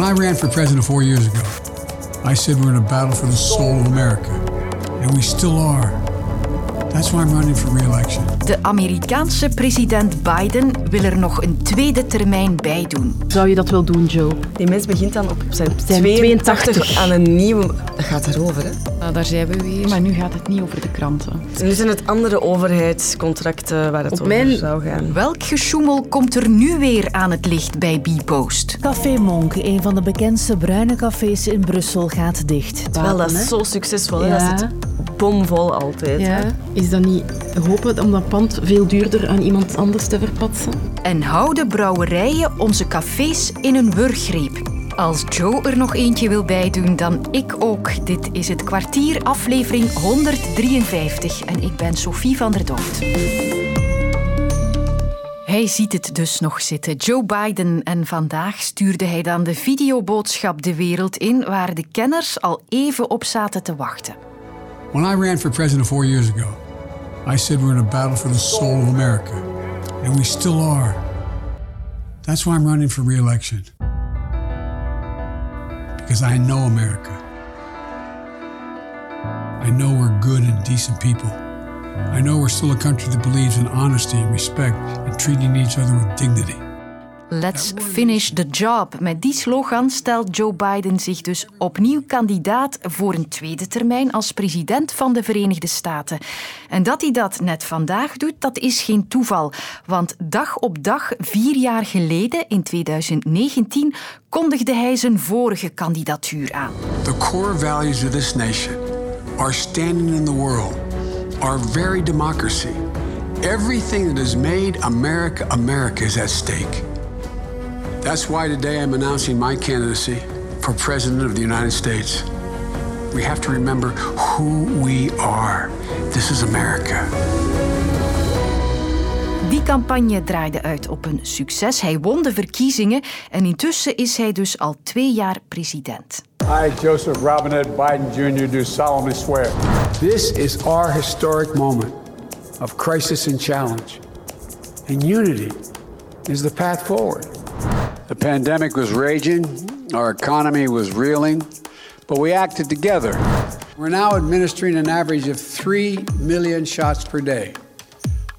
When I ran for president four years ago, I said we're in a battle for the soul of America. And we still are. That's why I'm running for re-election. De Amerikaanse president Biden wil er nog een tweede termijn bij doen. Zou je dat wel doen, Joe? Die mens begint dan op zijn, Zijn 82, 82. aan een nieuwe... Dat gaat erover, hè? Nou, daar zijn we weer. Maar nu gaat het niet over de kranten. Nu zijn het andere overheidscontracten waar het Op over mijn- zou gaan. Welk gesjoemel komt er nu weer aan het licht bij Bpost? Café Monk, een van de bekendste bruine cafés in Brussel, gaat dicht. Wel, dat is zo succesvol. Hè? Ja. Dat zit bomvol altijd. Hè? Is dat niet hopen om dat pand veel duurder aan iemand anders te verpatsen? En houden brouwerijen onze cafés in een wurggreep? Als Joe er nog eentje wil bijdoen, dan ik ook. Dit is het kwartier, aflevering 153. En ik ben Sophie van der Dood. Hij ziet het dus nog zitten, Joe Biden. En vandaag stuurde hij dan de videoboodschap de wereld in, waar de kenners al even op zaten te wachten. When I ran for president four years ago, I said we're in a battle for the soul of America. And we still are. That's why I'm running for re-election. Because I know America. I know we're good and decent people. I know we're still a country that believes in honesty and respect and treating each other with dignity. Let's finish the job. Met die slogan stelt Joe Biden zich dus opnieuw kandidaat voor een tweede termijn als president van de Verenigde Staten. En dat hij dat net vandaag doet, dat is geen toeval. Want dag op dag, vier jaar geleden, in 2019, kondigde hij zijn vorige kandidatuur aan. The core values of this nation, our standing in the world, our very democracy, everything that has made America America is at stake. That's why today I'm announcing my candidacy for President of the United States. We have to remember who we are. This is America. Die campagne draaide uit op een succes. Hij won de verkiezingen en intussen is hij dus al twee jaar president. I, Joseph Robinette Biden Jr., do solemnly swear. This is our historic moment of crisis and challenge. And unity is the path forward. The pandemic was raging, our economy was reeling, but we acted together. We're now administering an average of 3 million shots per day,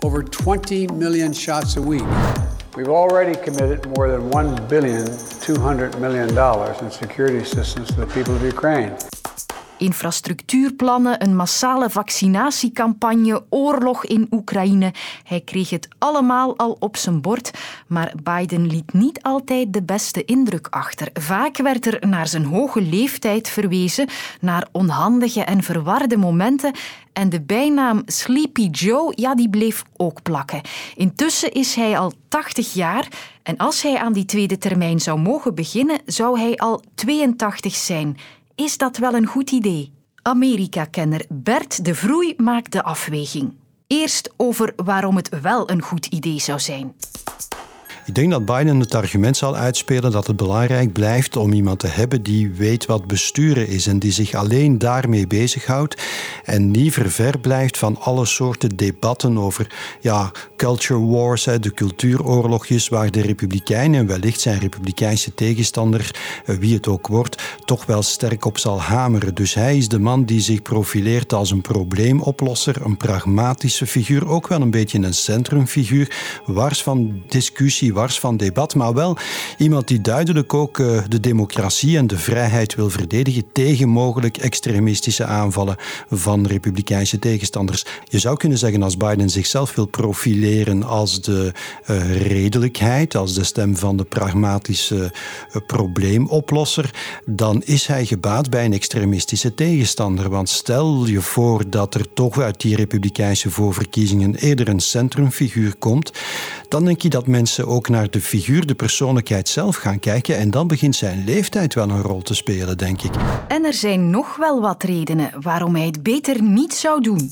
over 20 million shots a week. We've already committed more than $1 billion, $200 million in security assistance to the people of Ukraine. Infrastructuurplannen, een massale vaccinatiecampagne, oorlog in Oekraïne. Hij kreeg het allemaal al op zijn bord, maar Biden liet niet altijd de beste indruk achter. Vaak werd er naar zijn hoge leeftijd verwezen, naar onhandige en verwarde momenten. En de bijnaam Sleepy Joe, ja, die bleef ook plakken. Intussen is hij al 80 jaar en als hij aan die tweede termijn zou mogen beginnen, zou hij al 82 zijn. Is dat wel een goed idee? Amerika-kenner Bert de Vroei maakt de afweging. Eerst over waarom het wel een goed idee zou zijn. Ik denk dat Biden het argument zal uitspelen dat het belangrijk blijft om iemand te hebben die weet wat besturen is en die zich alleen daarmee bezighoudt en niet ver blijft van alle soorten debatten over ja, culture wars, de cultuuroorlogjes waar de republikeinen en wellicht zijn republikeinse tegenstander, eh, wie het ook wordt, toch wel sterk op zal hameren. Dus hij is de man die zich profileert als een probleemoplosser, een pragmatische figuur, ook wel een beetje een centrumfiguur, wars van discussie, van debat, maar wel iemand die duidelijk ook uh, de democratie en de vrijheid wil verdedigen tegen mogelijk extremistische aanvallen van republikeinse tegenstanders. Je zou kunnen zeggen als Biden zichzelf wil profileren als de uh, redelijkheid, als de stem van de pragmatische uh, probleemoplosser, dan is hij gebaat bij een extremistische tegenstander. Want stel je voor dat er toch uit die republikeinse voorverkiezingen eerder een centrumfiguur komt, dan denk je dat mensen ook naar de figuur, de persoonlijkheid zelf gaan kijken. En dan begint zijn leeftijd wel een rol te spelen, denk ik. En er zijn nog wel wat redenen waarom hij het beter niet zou doen.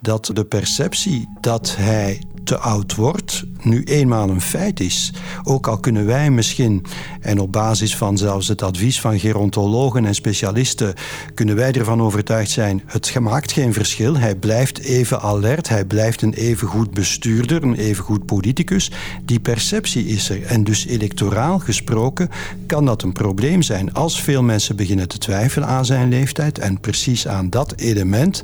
Dat de perceptie dat hij te oud wordt, nu eenmaal een feit is. Ook al kunnen wij misschien, en op basis van zelfs het advies van gerontologen en specialisten, kunnen wij ervan overtuigd zijn: het maakt geen verschil. Hij blijft even alert, hij blijft een even goed bestuurder, een even goed politicus. Die perceptie is er. En dus electoraal gesproken kan dat een probleem zijn als veel mensen beginnen te twijfelen aan zijn leeftijd en precies aan dat element.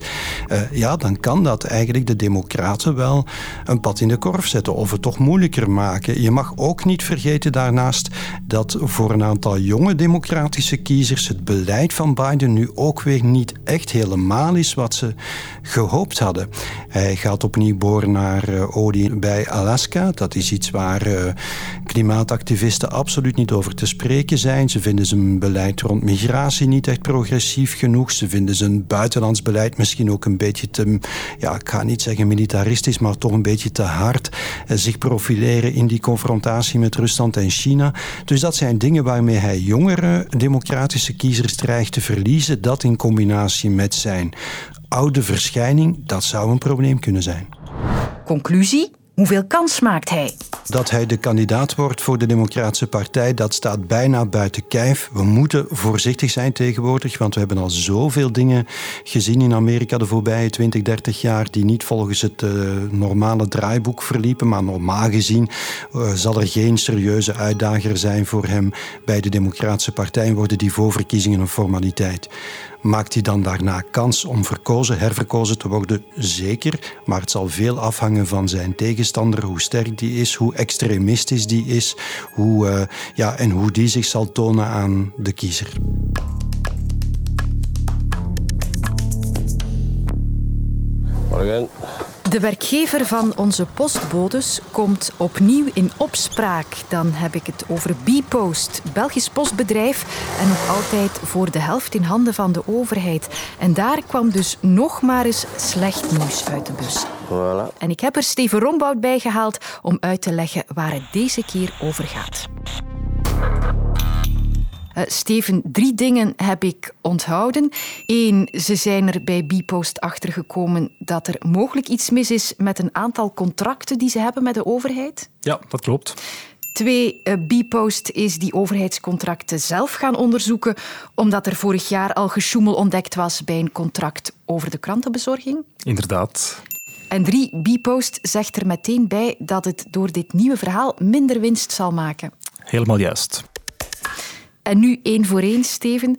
Uh, ja, dan kan dat eigenlijk de Democraten wel een pad in de korf zetten of het moeilijker maken. Je mag ook niet vergeten daarnaast dat voor een aantal jonge democratische kiezers het beleid van Biden nu ook weer niet echt helemaal is wat ze gehoopt hadden. Hij gaat opnieuw boren naar uh, olie bij Alaska. Dat is iets waar uh, klimaatactivisten absoluut niet over te spreken zijn. Ze vinden zijn beleid rond migratie niet echt progressief genoeg. Ze vinden zijn buitenlands beleid misschien ook een beetje te, ja, ik ga niet zeggen militaristisch, maar toch een beetje te hard. Uh, zich profileren in die confrontatie met Rusland en China. Dus dat zijn dingen waarmee hij jongere democratische kiezers dreigt te verliezen. Dat in combinatie met zijn oude verschijning, dat zou een probleem kunnen zijn. Conclusie? Hoeveel kans maakt hij? Dat hij de kandidaat wordt voor de Democratische Partij, dat staat bijna buiten kijf. We moeten voorzichtig zijn tegenwoordig, want we hebben al zoveel dingen gezien in Amerika de voorbije 20, 30 jaar die niet volgens het uh, normale draaiboek verliepen. Maar normaal gezien uh, zal er geen serieuze uitdager zijn voor hem bij de Democratische Partij en worden die voorverkiezingen een formaliteit. Maakt hij dan daarna kans om verkozen, herverkozen te worden? Zeker, maar het zal veel afhangen van zijn tegenstander, hoe sterk die is, hoe extremistisch die is hoe, uh, ja, en hoe die zich zal tonen aan de kiezer. Morgen. De werkgever van onze postbodes komt opnieuw in opspraak. Dan heb ik het over Bpost, Belgisch postbedrijf en nog altijd voor de helft in handen van de overheid. En daar kwam dus nog maar eens slecht nieuws uit de bus. Voilà. En ik heb er Steven Rombout bij gehaald om uit te leggen waar het deze keer over gaat. Uh, Steven, drie dingen heb ik onthouden. Eén, ze zijn er bij Bpost achtergekomen dat er mogelijk iets mis is met een aantal contracten die ze hebben met de overheid. Ja, dat klopt. Twee, uh, Bpost is die overheidscontracten zelf gaan onderzoeken, omdat er vorig jaar al gesjoemel ontdekt was bij een contract over de krantenbezorging. Inderdaad. En drie, Bpost zegt er meteen bij dat het door dit nieuwe verhaal minder winst zal maken. Helemaal juist. En nu één voor één, Steven.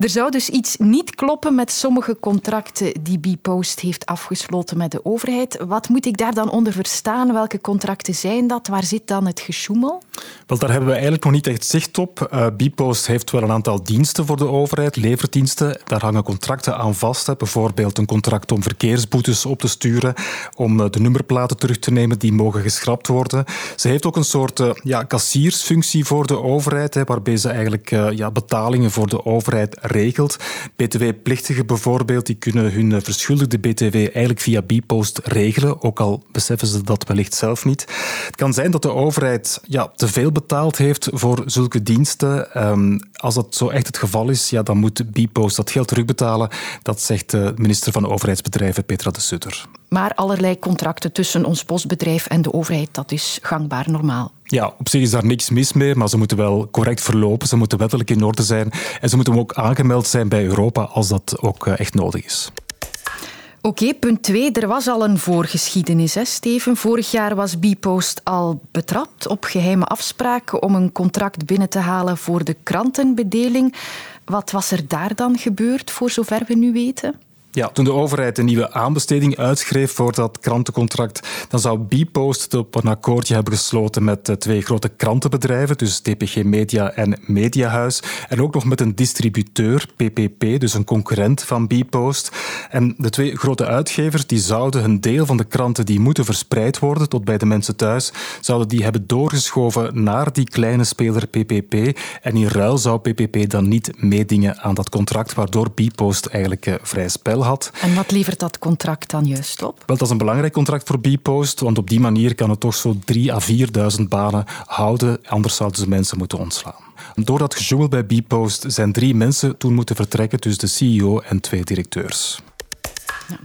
Er zou dus iets niet kloppen met sommige contracten die Bpost heeft afgesloten met de overheid. Wat moet ik daar dan onder verstaan? Welke contracten zijn dat? Waar zit dan het gesjoemel? Wel, daar hebben we eigenlijk nog niet echt zicht op. Uh, Bpost heeft wel een aantal diensten voor de overheid, leverdiensten. Daar hangen contracten aan vast. Hè. Bijvoorbeeld een contract om verkeersboetes op te sturen, om uh, de nummerplaten terug te nemen, die mogen geschrapt worden. Ze heeft ook een soort uh, ja, kassiersfunctie voor de overheid, hè, waarbij ze eigenlijk ja, betalingen voor de overheid regelt. BTW-plichtigen bijvoorbeeld, die kunnen hun verschuldigde BTW eigenlijk via Bpost regelen, ook al beseffen ze dat wellicht zelf niet. Het kan zijn dat de overheid ja, te veel betaald heeft voor zulke diensten. Um, als dat zo echt het geval is, ja, dan moet Bpost dat geld terugbetalen. Dat zegt de minister van Overheidsbedrijven, Petra de Sutter. Maar allerlei contracten tussen ons postbedrijf en de overheid, dat is gangbaar normaal. Ja, op zich is daar niks mis mee, maar ze moeten wel correct verlopen. Ze moeten wettelijk in orde zijn. En ze moeten ook aangemeld zijn bij Europa als dat ook echt nodig is. Oké, punt 2. Er was al een voorgeschiedenis, hè, Steven. Vorig jaar was Bpost al betrapt op geheime afspraken om een contract binnen te halen voor de krantenbedeling. Wat was er daar dan gebeurd, voor zover we nu weten? Ja, toen de overheid een nieuwe aanbesteding uitschreef voor dat krantencontract, dan zou Bpost op een akkoordje hebben gesloten met twee grote krantenbedrijven, dus TPG Media en Mediahuis, en ook nog met een distributeur, PPP, dus een concurrent van Bpost. En de twee grote uitgevers die zouden een deel van de kranten die moeten verspreid worden tot bij de mensen thuis, zouden die hebben doorgeschoven naar die kleine speler PPP. En in ruil zou PPP dan niet meedingen aan dat contract, waardoor Bpost eigenlijk vrij spel had. En wat levert dat contract dan juist op? Wel, dat is een belangrijk contract voor Bpost, want op die manier kan het toch zo 3 à 4.000 banen houden. Anders zouden ze mensen moeten ontslaan. Door dat gejoemel bij Bpost zijn drie mensen toen moeten vertrekken, dus de CEO en twee directeurs.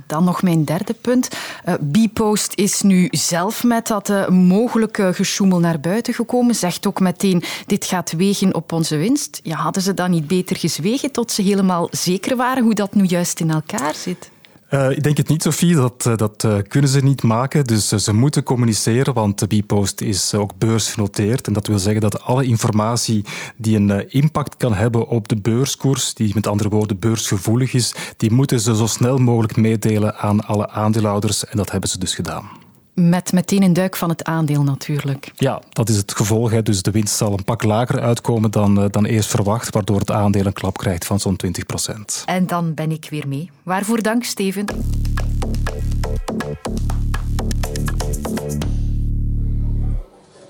Dan nog mijn derde punt. Uh, Bpost is nu zelf met dat uh, mogelijke gesjoemel naar buiten gekomen. Zegt ook meteen, dit gaat wegen op onze winst. Ja, hadden ze dan niet beter gezwegen tot ze helemaal zeker waren hoe dat nu juist in elkaar zit? Uh, ik denk het niet, Sophie. Dat, uh, dat uh, kunnen ze niet maken. Dus ze moeten communiceren, want de Bpost is ook beursgenoteerd. En dat wil zeggen dat alle informatie die een impact kan hebben op de beurskoers, die met andere woorden beursgevoelig is, die moeten ze zo snel mogelijk meedelen aan alle aandeelhouders. En dat hebben ze dus gedaan. Met meteen een duik van het aandeel natuurlijk. Ja, dat is het gevolg. Hè. Dus de winst zal een pak lager uitkomen dan, uh, dan eerst verwacht, waardoor het aandeel een klap krijgt van zo'n 20 procent. En dan ben ik weer mee. Waarvoor dank, Steven.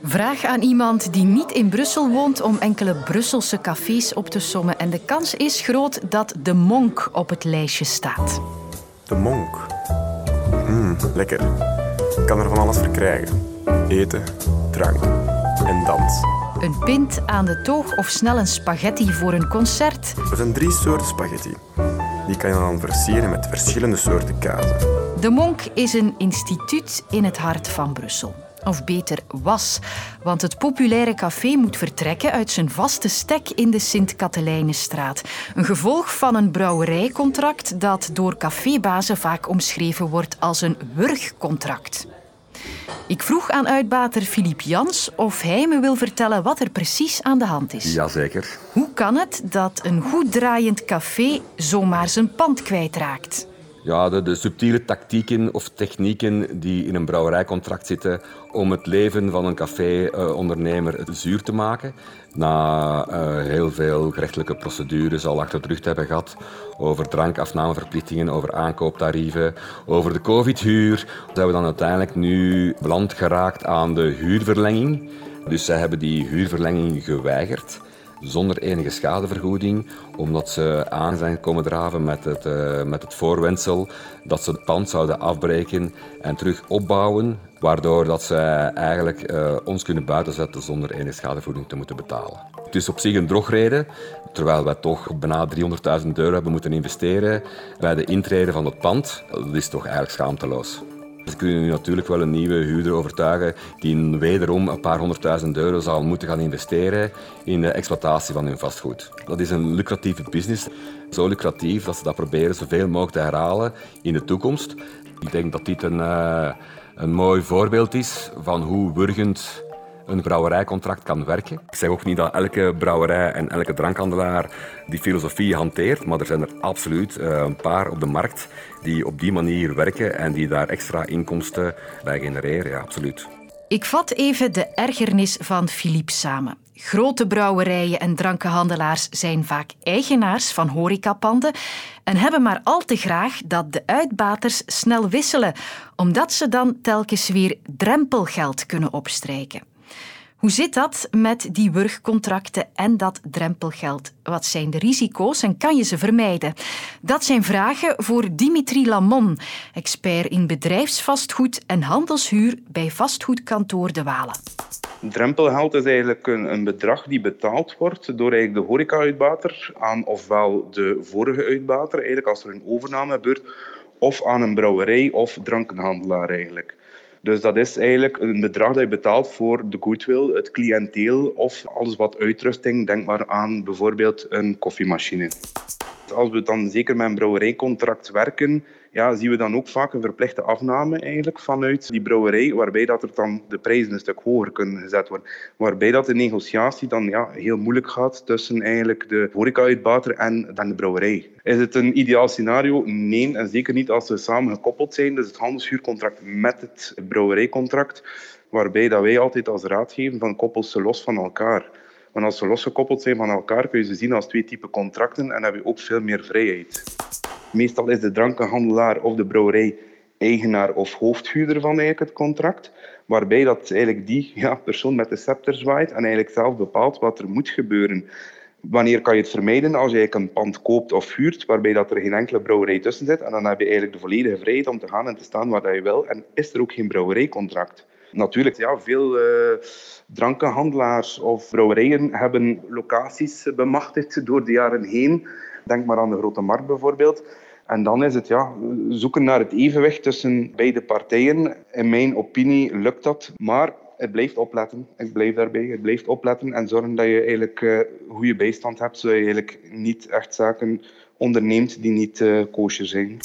Vraag aan iemand die niet in Brussel woont om enkele Brusselse cafés op te sommen. En de kans is groot dat de Monk op het lijstje staat. De Monk. Mm, lekker. Ik kan er van alles verkrijgen. Eten, drank en dans. Een pint aan de toog of snel een spaghetti voor een concert. Er zijn drie soorten spaghetti. Die kan je dan versieren met verschillende soorten kazen. De Monk is een instituut in het hart van Brussel. Of beter was, want het populaire café moet vertrekken uit zijn vaste stek in de Sint-Katelijnenstraat. Een gevolg van een brouwerijcontract dat door cafébazen vaak omschreven wordt als een wurgcontract. Ik vroeg aan uitbater Filip Jans of hij me wil vertellen wat er precies aan de hand is. Jazeker. Hoe kan het dat een goed draaiend café zomaar zijn pand kwijtraakt? Ja, de, subtiele tactieken of technieken die in een brouwerijcontract zitten om het leven van een café-ondernemer zuur te maken. Na uh, heel veel gerechtelijke procedures al achter de rug te hebben gehad over drankafnameverplichtingen, over aankooptarieven, over de covid-huur, zijn we dan uiteindelijk nu beland geraakt aan de huurverlenging. Dus zij hebben die huurverlenging geweigerd zonder enige schadevergoeding, omdat ze aan zijn komen draven met het, uh, met het voorwendsel dat ze het pand zouden afbreken en terug opbouwen, waardoor dat ze eigenlijk uh, ons kunnen buitenzetten zonder enige schadevergoeding te moeten betalen. Het is op zich een drogreden, terwijl wij toch bijna 300.000 euro hebben moeten investeren bij de intrede van het pand. Dat is toch eigenlijk schaamteloos. Ze kunnen nu natuurlijk wel een nieuwe huurder overtuigen die wederom een paar honderdduizend euro zal moeten gaan investeren in de exploitatie van hun vastgoed. Dat is een lucratieve business. Zo lucratief dat ze dat proberen zoveel mogelijk te herhalen in de toekomst. Ik denk dat dit een, uh, een mooi voorbeeld is van hoe wurgend een brouwerijcontract kan werken. Ik zeg ook niet dat elke brouwerij en elke drankhandelaar die filosofie hanteert, maar er zijn er absoluut uh, een paar op de markt die op die manier werken en die daar extra inkomsten bij genereren. Ja, absoluut. Ik vat even de ergernis van Philippe samen. Grote brouwerijen en drankenhandelaars zijn vaak eigenaars van horecapanden en hebben maar al te graag dat de uitbaters snel wisselen, omdat ze dan telkens weer drempelgeld kunnen opstrijken. Hoe zit dat met die wurgcontracten en dat drempelgeld? Wat zijn de risico's en kan je ze vermijden? Dat zijn vragen voor Dimitri Lamon, expert in bedrijfsvastgoed en handelshuur bij vastgoedkantoor De Walen. Drempelgeld is eigenlijk een, een bedrag die betaald wordt door eigenlijk de horeca-uitbater aan ofwel de vorige uitbater, eigenlijk als er een overname gebeurt, of aan een brouwerij of drankenhandelaar eigenlijk. Dus dat is eigenlijk een bedrag dat je betaalt voor de goodwill, het cliënteel of alles wat uitrusting. Denk maar aan bijvoorbeeld een koffiemachine. Als we dan zeker met een brouwerijcontract werken, ja, zien we dan ook vaak een verplichte afname eigenlijk vanuit die brouwerij, waarbij dat er dan de prijzen een stuk hoger kunnen gezet worden. Waarbij dat de negociatie dan ja, heel moeilijk gaat tussen eigenlijk de horeca-uitbater en dan de brouwerij. Is het een ideaal scenario? Nee, en zeker niet als ze samen gekoppeld zijn. Dus het handelshuurcontract met het brouwerijcontract, waarbij dat wij altijd als raad geven van koppel ze los van elkaar. Want als ze losgekoppeld zijn van elkaar, kun je ze zien als twee typen contracten en heb je ook veel meer vrijheid. Meestal is de drankenhandelaar of de brouwerij eigenaar of hoofdhuurder van eigenlijk het contract, waarbij dat eigenlijk die ja, persoon met de scepter zwaait en eigenlijk zelf bepaalt wat er moet gebeuren. Wanneer kan je het vermijden? Als je een pand koopt of huurt, waarbij dat er geen enkele brouwerij tussen zit, en dan heb je eigenlijk de volledige vrijheid om te gaan en te staan waar je wil, en is er ook geen brouwerijcontract. Natuurlijk, ja, veel uh, drankenhandelaars of brouwerijen hebben locaties bemachtigd door de jaren heen. Denk maar aan de Grote Markt bijvoorbeeld. En dan is het ja, zoeken naar het evenwicht tussen beide partijen. In mijn opinie lukt dat, maar het blijft opletten. Ik blijf daarbij. Het blijft opletten en zorgen dat je eigenlijk uh, goede bijstand hebt, zodat je eigenlijk niet echt zaken onderneemt die niet uh, kosher zijn.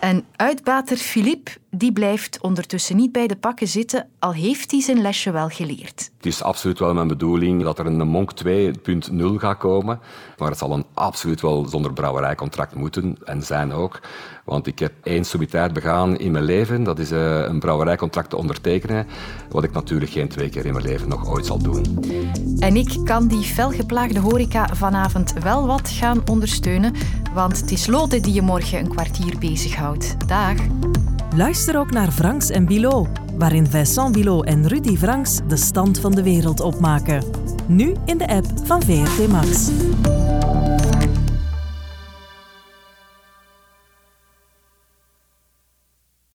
En uitbater Philippe die blijft ondertussen niet bij de pakken zitten, al heeft hij zijn lesje wel geleerd. Het is absoluut wel mijn bedoeling dat er een Monk 2.0 gaat komen, maar het zal een absoluut wel zonder brouwerijcontract moeten en zijn ook. Want ik heb één subitair begaan in mijn leven, dat is eh, een brouwerijcontract te ondertekenen, wat ik natuurlijk geen twee keer in mijn leven nog ooit zal doen. En ik kan die felgeplaagde horeca vanavond wel wat gaan ondersteunen, want het is Lotte die je morgen een kwartier bezighoudt. Dag. Luister ook naar Franks en Bilot, waarin Vincent Bilot en Rudy Franks de stand van de wereld opmaken. Nu in de app van VRT Max.